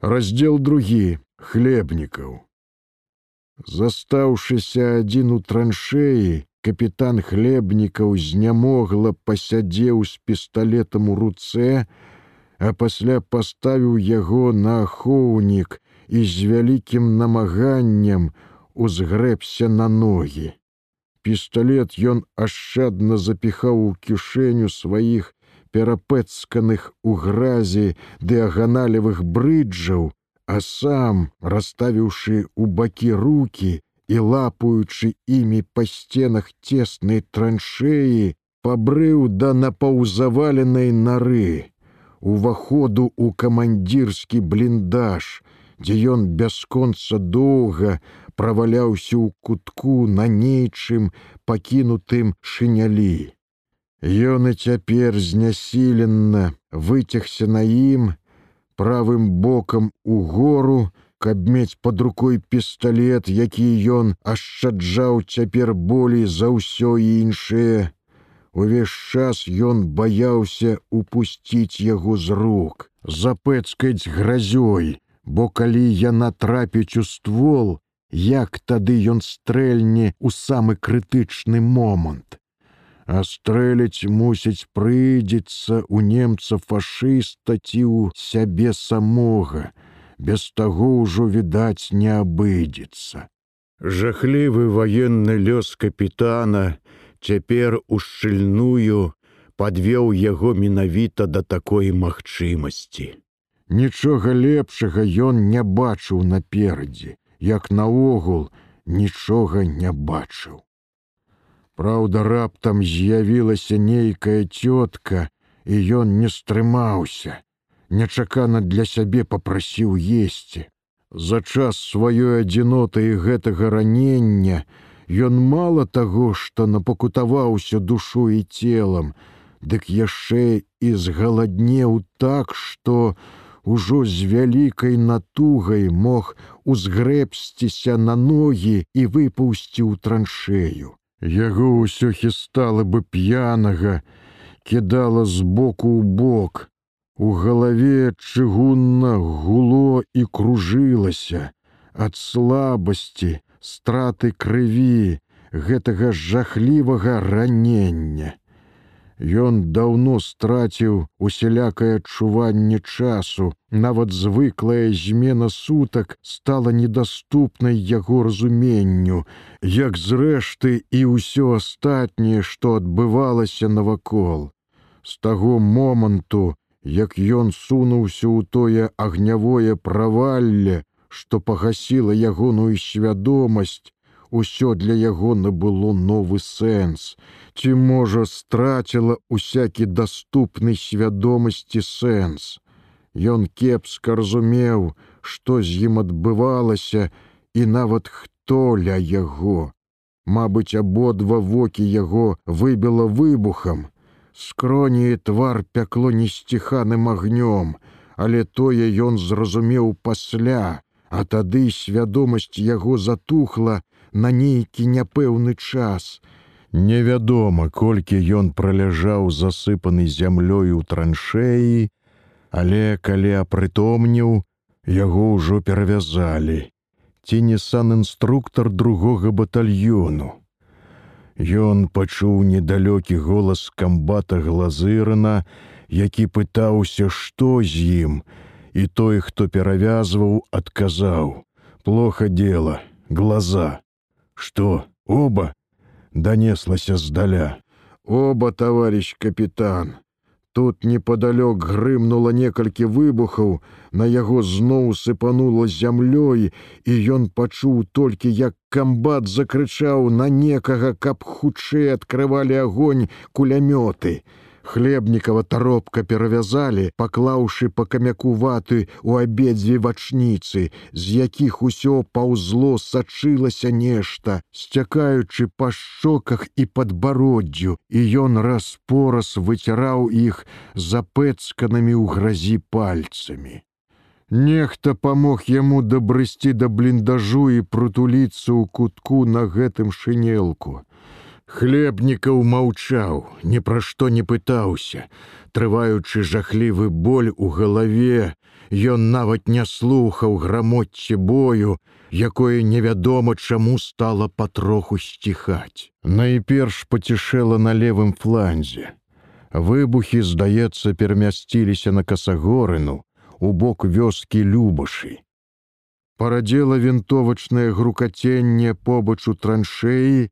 раздел другі хлебнікаў. Застаўшыся адзін у траншеі, капітан хлебнікаў знямогла пасядзеў з пісталетам у руцэ, а пасля паставіў яго на ахоўнік і з вялікім намаганнем узгрэбся на ногі. Пісталет ён ашчадна запіхаў у кішэню сваіх перапэцканых у гразі дыаганалевых брыджаў, а сам, расставіўшы ў бакі руки і лапаючы імі па сценах цеснай траншеі, пабрыў да напаўзаваленай нары, уваходу ў камандзірскі бліндаж, дзе ён бясконца доўга праваляўся ў кутку на нейчым пакінутым шынялі. Ён і цяпер знясіленна выцягся на ім, правым бокам у гору, каб мець пад рукой пісталет, які ён ашчаджаў цяпер болей за ўсё іншае. Увесь час ён баяўся упусціць яго з рук, запэцкаць гразёй, бо калі яна трапіць у ствол, як тады ён стрэльне ў самы крытычны момант а стрэліць мусіць прыйдзецца у немца фашыста ці ў сябе самога, без таго ўжо відаць не абыдзецца. Жахлівы ваенны лёс капітана цяпер ушчыльную падвёў яго менавіта да такой магчымасці. Нічога лепшага ён не бачыў наперадзе, як наогул нічога не бачыў. Праўда, раптам з'явілася нейкая цётка, і ён не стрымаўся. Нечакана для сябе попрасіў есці. За час сваёй адзіноты і гэтага ранення ён мала таго, што напакутаваўся душу і целам, дык яшчэ і згаладнеў так, што ужо з вялікай натугай мог узгрэбсціся на ногі і выпусціў траншею. Яго ўсё хістала бы п'янага, кідала з боку ў бок. У галаве чыгунна гуло і кружылася ад слабасці, страты крыві, гэтага жахлівага ранення. Ён даўно страціў усялякае адчуванне часу. Нават звыклая змена сутак стала недаступнай яго разуменню, як зрэшты і ўсё астатняе, што адбывалася навакол. З таго моманту, як ён сунуўся ў тое агнявое правалле, што пагасіла ягоную свядомасць, усё для яго набыло новы сэнс, ці можа страціла усякі даступны свядомасці сэнс. Ён кепска разумеў, што з ім адбывалася і нават хто ля яго. Мабыць, абодва вокі яго выбіла выбухам. Скроні твар пякло несціханым агнём, але тое ён зразумеў пасля, а тады свядомасць яго затухла, на нейкі няпэўны час. Невядома, колькі ён праляжаў засыпаны зямлёю ў траншеі, але калі апрытомніў, яго ўжо перавязалі. Ці не сан інструктар другога батальёну. Ён пачуў недалёкі голас камбата глазырана, які пытаўся, што з ім, і той, хто перавязваў, адказаў: « Плохо дело, глаза. Что, оба? Донеслася здаля. Оба, товарищ капитан. Тут неподалёк грымнула некалькі выбухаў, на яго зноў сыпанула зямлёй, і ён пачуў толькі, як камбат закрычаў на некага, каб хутчэй адкрывалі агонь кулямёты. Хлебнікава таропка перавязалі, паклаўшы па камяку ваты ў абедзве вачніцы, з якіх усё паўзло сачылася нешта, сцякаючы па шчоках і падбароддзю, і ён раз-пораз выціраў іх запэцканымі ў гразі пальцамі. Нехта памог яму дабрысці да бліндажу і прытуліцца ў кутку на гэтым шынелку. Хлебнікаў маўчаў, ні пра што не пытаўся, трываючы жахлівы боль у галаве, Ён нават не слухаў грамоцце бою, якое невядома чаму стала патроху сціхаць. Найперш пацішэла на левым фланзе. Выбухі, здаецца, перамясціліся на касагорыну у бок вёскі любашы. Парадзела вінтовачнае грукаценне побач у траншеі,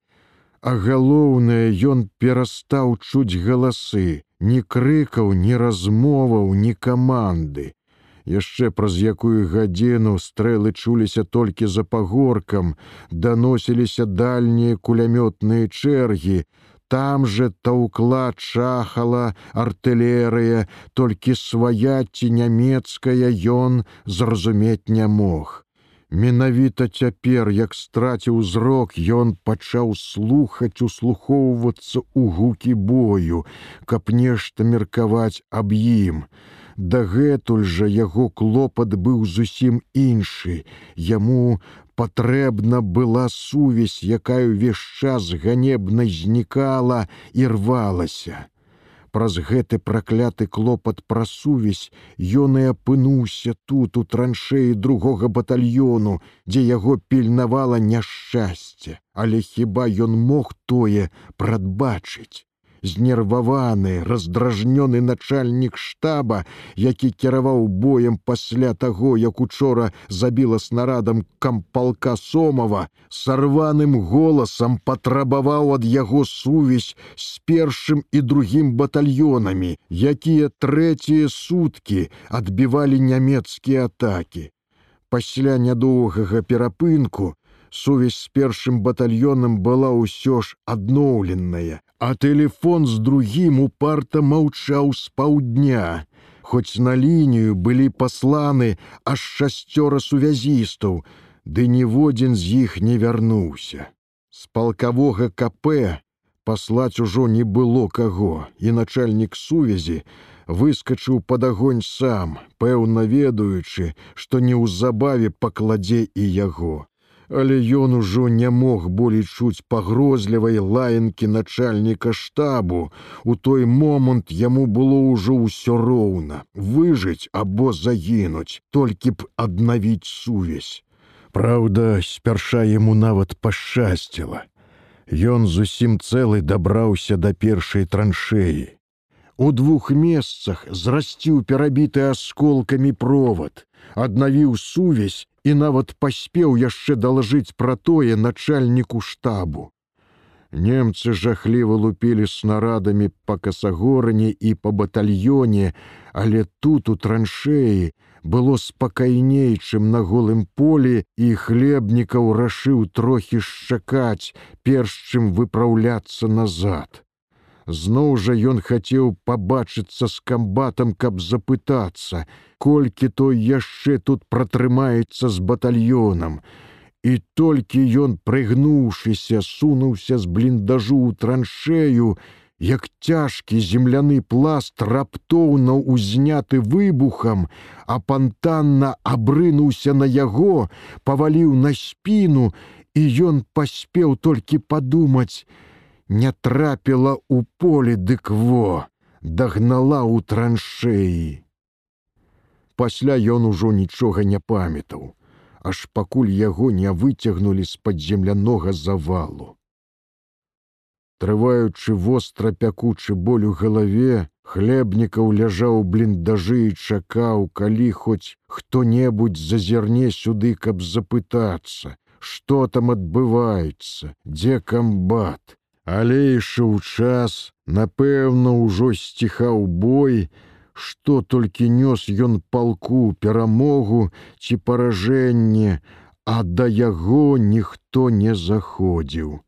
а галоўнае ён перастаў чуць галасы, ні крыкаў, ні размоваў, ні каманды. Яшчэ праз якую гадзіну стрэлы чуліся толькі за пагоркам, даносіліся дальнія кулямётныя чэргі. Там жа таўкла чахала артылерыя, толькі свая ці нямецкая ён зразумець не мог. Менавіта цяпер, як страціў зрок, ён пачаў слухаць, услухоўвацца ў гукі бою, каб нешта меркаваць аб ім. Дагэтуль жа яго клопат быў зусім іншы. Яму патрэбна была сувязь, якая ўвесь час ганебна знікала і рвалася. Праз гэты пракляты клопат пра сувязь ён і апынуўся тут у траншеі другога батальёну, дзе яго пільнавала няшчасце, але хіба ён мог тое прадбачыць знерваваны, раздражнёны начальнік штаба, які кіраваў боем пасля таго, як учора забіла снарадам кампалка сомова, сарваным голасам патрабаваў ад яго сувязь з першым і другім батальёнамі, якія трэція суткі адбівалі нямецкія атакі. Пасля нядоўгага перапынку, сувязь з першым батальёнам была ўсё ж адноўленая, а телефон з другім упарта маўчаў з паўдня. Хоць на лінію былі пасланы аж шасцёра сувязістаў, ды ніводзін з іх не вярнуўся. З палкавога КП паслаць ужо не было каго, і начальнік сувязі выскачыў пад агонь сам, пэўна ведаючы, што неўзабаве пакладзе і яго але ён ужо не мог болей чуць пагрозлівай лаянкі начальніка штабу. У той момант яму было ўжо ўсё роўна выжыць або загінуць, толькі б аднавіць сувязь. Праўда, спярша яму нават пашчасціла. Ён зусім цэлы дабраўся да першай траншеі. У двух месцах зрасціў перабіты асколкамі провод, аднавіў сувязь і нават паспеў яшчэ далажыць пра тое начальніку штабу. Немцы жахліва лупілі снарадамі па касагорані і па батальёне, але тут у траншеі было спакайней, чым на голым полі і хлебнікаў рашыў трохі шчакаць, перш чым выпраўляцца назад. Зноў жа ён хацеў пабачыцца з камбатам, каб запытацца, колькі той яшчэ тут пратрымаецца з батальёнам. І толькі ён, прыгнуўшыся, сунуўся з бліндажу ў траншею, як цяжкі земляны пласт раптоўна ўзняты выбухам, а пантанна абрынуўся на яго, паваліў на спіну, і ён паспеў толькі падумаць, не трапіла ў поле дык во, дагнала ў траншеі. Пасля ён ужо нічога не памятаў, аж пакуль яго не выцягнулі з-пад землянога завалу. Трываючы востра пякучы боль у галаве, хлебнікаў ляжаў бліндажы і чакаў, калі хоць хто-небудзь зазірне сюды, каб запытацца, што там адбываецца, дзе камбат, Але ішоў час, напэўна, ўжо сціхаў бой, што толькі нёс ён палку перамогу ці паражэнне, а да яго ніхто не заходзіў.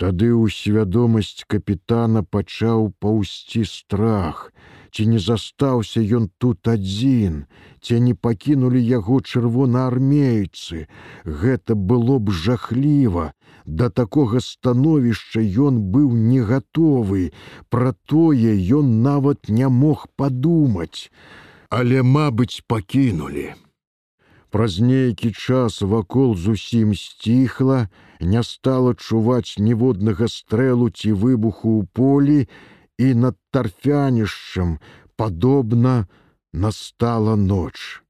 Тады ў свядомасць капітана пачаў паўсці страх, ці не застаўся ён тут адзін, ці не пакінулі яго чырвонаармейцы. Гэта было б жахліва. Да такога становішча ён быў не гатовы, Пра тое ён нават не мог падумаць, але, мабыць, пакінулі. Праз нейкі час вакол зусім сціхла, не стала чуваць ніводнага стрэлу ці выбуху ў полі, і над тарфянішчам, падобна, настала ноч.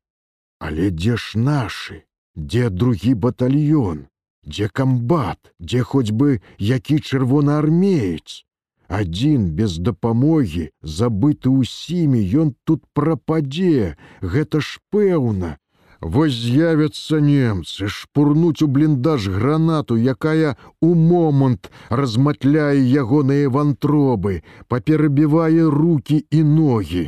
Але дзе ж нашы, дзе другі батальён, дзе камбат, дзе хоць бы які чырвонаармеец. Адзін без дапамогі, забыты ўсімі, ён тут прападзе, гэта ж пэўна, Вось з'явяцца немцы, шпурнуць у бліндаж гранату, якая у момант разматляе ягоныя вантробы, паперабівае руки і ногі.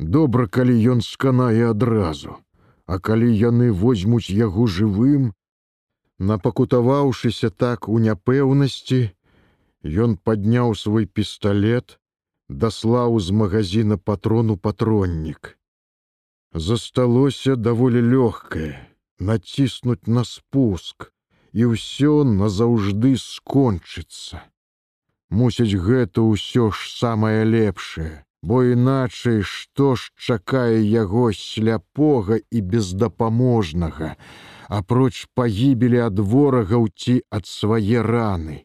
Добра, калі ён сканае адразу, А калі яны возьмуць яго жывым, напакутаваўшыся так у няпэўнасці, ён падняў свой пісталлет, даслаў з магазина патрону патроннік засталося даволі лёгкае націснуць на спуск і ўсё назаўжды скончыцца мусіць гэта ўсё ж самае лепшае бо іначай што ж чакае яго сляпога і бездапаможнага апроч пагібелі ад ворагаў ці ад свае раны?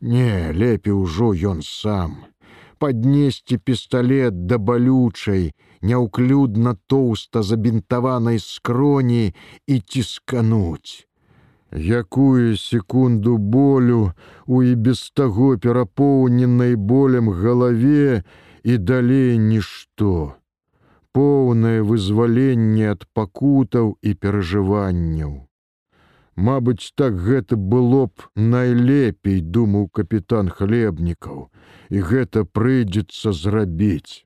Не лепей ужо ён сам паднесці пісталлет да балючай няўклюдна тоўста забінтаванай скроні і ціскануць. Якую секунду болю у і без таго перапоўненай болем галаве і далей нішто. Поўнае вызваленне ад пакутаў і перажыванняў. Мабыць, так гэта было б найлепей, думаў капітан хлебнікаў, і гэта прыйдзецца зрабіць.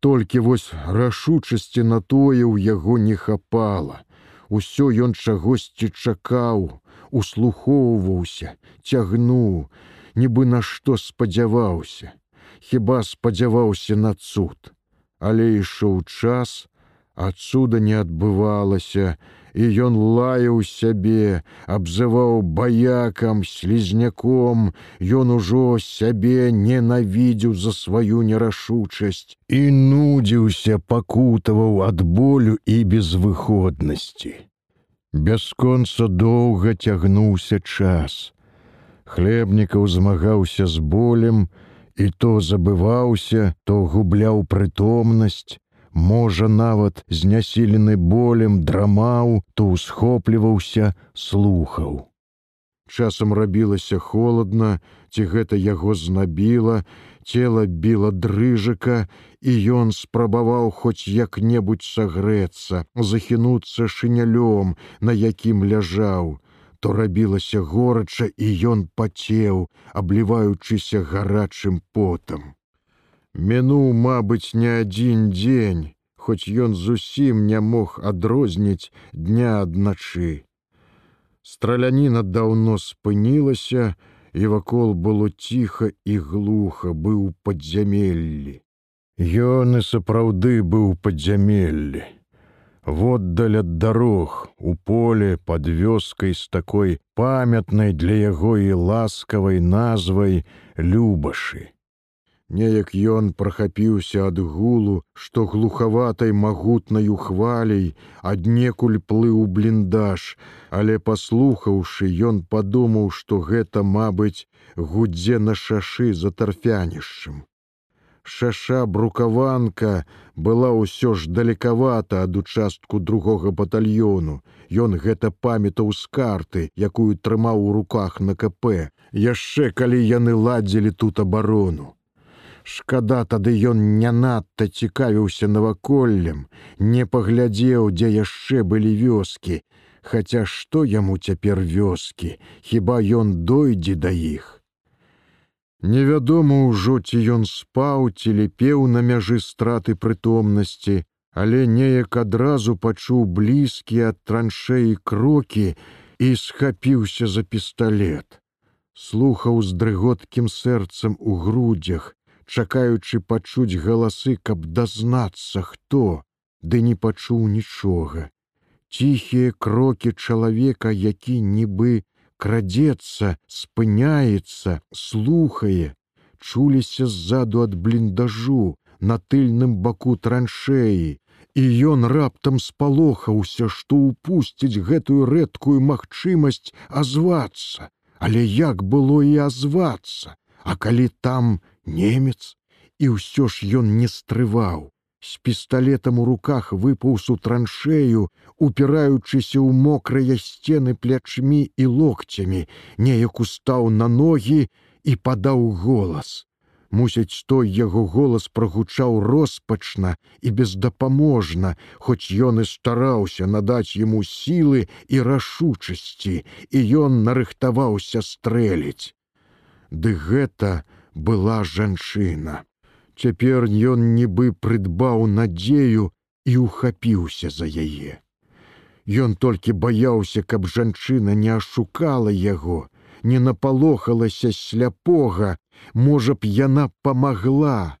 Толькі вось рашучасці на тое ў яго не хапала. Усё ён чагосьці чакаў, услухоўваўся, цягнуў, нібы на што спадзяваўся. Хіба спадзяваўся на цуд. Але ішоў час, адсюда не адбывалася, і ён лаяў сябе, абзываў баякам, слізняком, Ён ужо сябе ненавідзеў за сваю нерашучасць і нудзіўся, пакутаваў ад болю і безвыходнасці. Бясконца доўга цягнуўся час. Хлебнікаў змагаўся з болем, і то забываўся, то губляў прытомнасць, можа нават знясілены болем драмаў, то ўсхопліваўся слухаў. Часам рабілася холодна, ці гэта яго знабіла, цела біла дрыжака, і ён спрабаваў хоць як-небудзь сагрэцца, захінуцца шынялём, на якім ляжаў, то рабілася горача і ён пацеў, абліваючыся гарачым потам. Мінуў, мабыць, не адзін дзень, хоць ён зусім не мог адрозніць дня адначы. Страляніна даўно спынілася, і вакол было ціха і глуха быў падзямеллі. Ён і сапраўды быў падзямеллі. Воддаль ад дарог, у поле пад вёскай з такой памятнай для яго і ласкавай назвай любашы. Неяк ён прахапіўся ад гулу, што глухаватай магутнаю хваляй аднекуль плыў бліндаж, але паслухаўшы, ён падумаў, што гэта, мабыць, гудзе на шашы за тарфянішчым. Шаша брукаванка была ўсё ж далекавата ад участку другога батальёну. Ён гэта памятаў з карты, якую трымаў у руках на КП, яшчэ калі яны ладзілі тут абарону. Шкада тады ён не надта цікавіўся наваколлем, не паглядзеў, дзе яшчэ былі вёскі, Хаця што яму цяпер вёскі, хіба ён дойдзе да іх. Невядома ўжо ці ён спаў ці ліпеў на мяжы страты прытомнасці, але неяк адразу пачуў блізкія ад траншеі крокі і схапіўся за пісталлет. Слухаў з дрыготкім сэрцам у грудзях, чакаючы пачуць галасы, каб дазнацца хто, ды не пачуў нічога. Ціхія крокі чалавека, які нібы крадзецца, спыняецца, слухае, чуліся ззаду ад бліндажу на тыльным баку траншеі, і ён раптам спалохаўся, што ўпусціць гэтую рэдкую магчымасць азвацца, але як было і азвацца, А калі там немец і ўсё ж ён не стрываў з пісталетам у руках выпаўз у траншею, упіраючыся ў мокрыя сцены плячмі і локцямі, неяк устаў на ногі і падаў голас. Мусіць, той яго голас прагучаў роспачна і бездапаможна, хоць ён і стараўся надаць яму сілы і рашучасці, і ён нарыхтаваўся стрэліць. Ды гэта была жанчына. Цяпер ён нібы прыдбаў надзею і ухапіўся за яе. Ён толькі баяўся, каб жанчына не ашукала яго, не напалохалася сляпога, можа б яна памагла.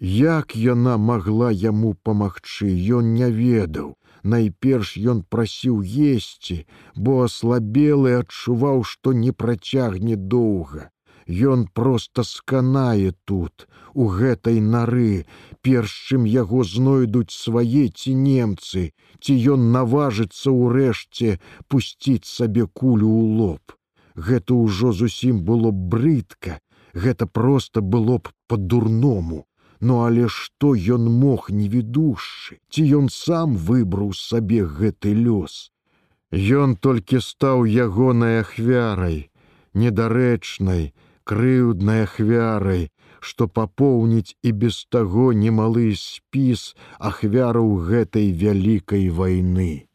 Як яна магла яму памагчы, ён не ведаў. Найперш ён прасіў есці, бо аслабелы адчуваў, што не працягне доўга. Ён проста сканае тут, у гэтай нары, перш чым яго знойдуць свае ці немцы, ці ён наважыцца ўрэшце пусціць сабе кулю ў лоб. Гэта ўжо зусім было брыдка, гэта проста было б па-дурному. Ну але што ён мог не ведушшы, ці ён сам выбраў сабе гэты лёс. Ён толькі стаў ягонай ахвярай, недарэчнай, крыўднай ахвярай, што папоўніць і без таго немалы спіс ахвяраў гэтай вялікай вайны.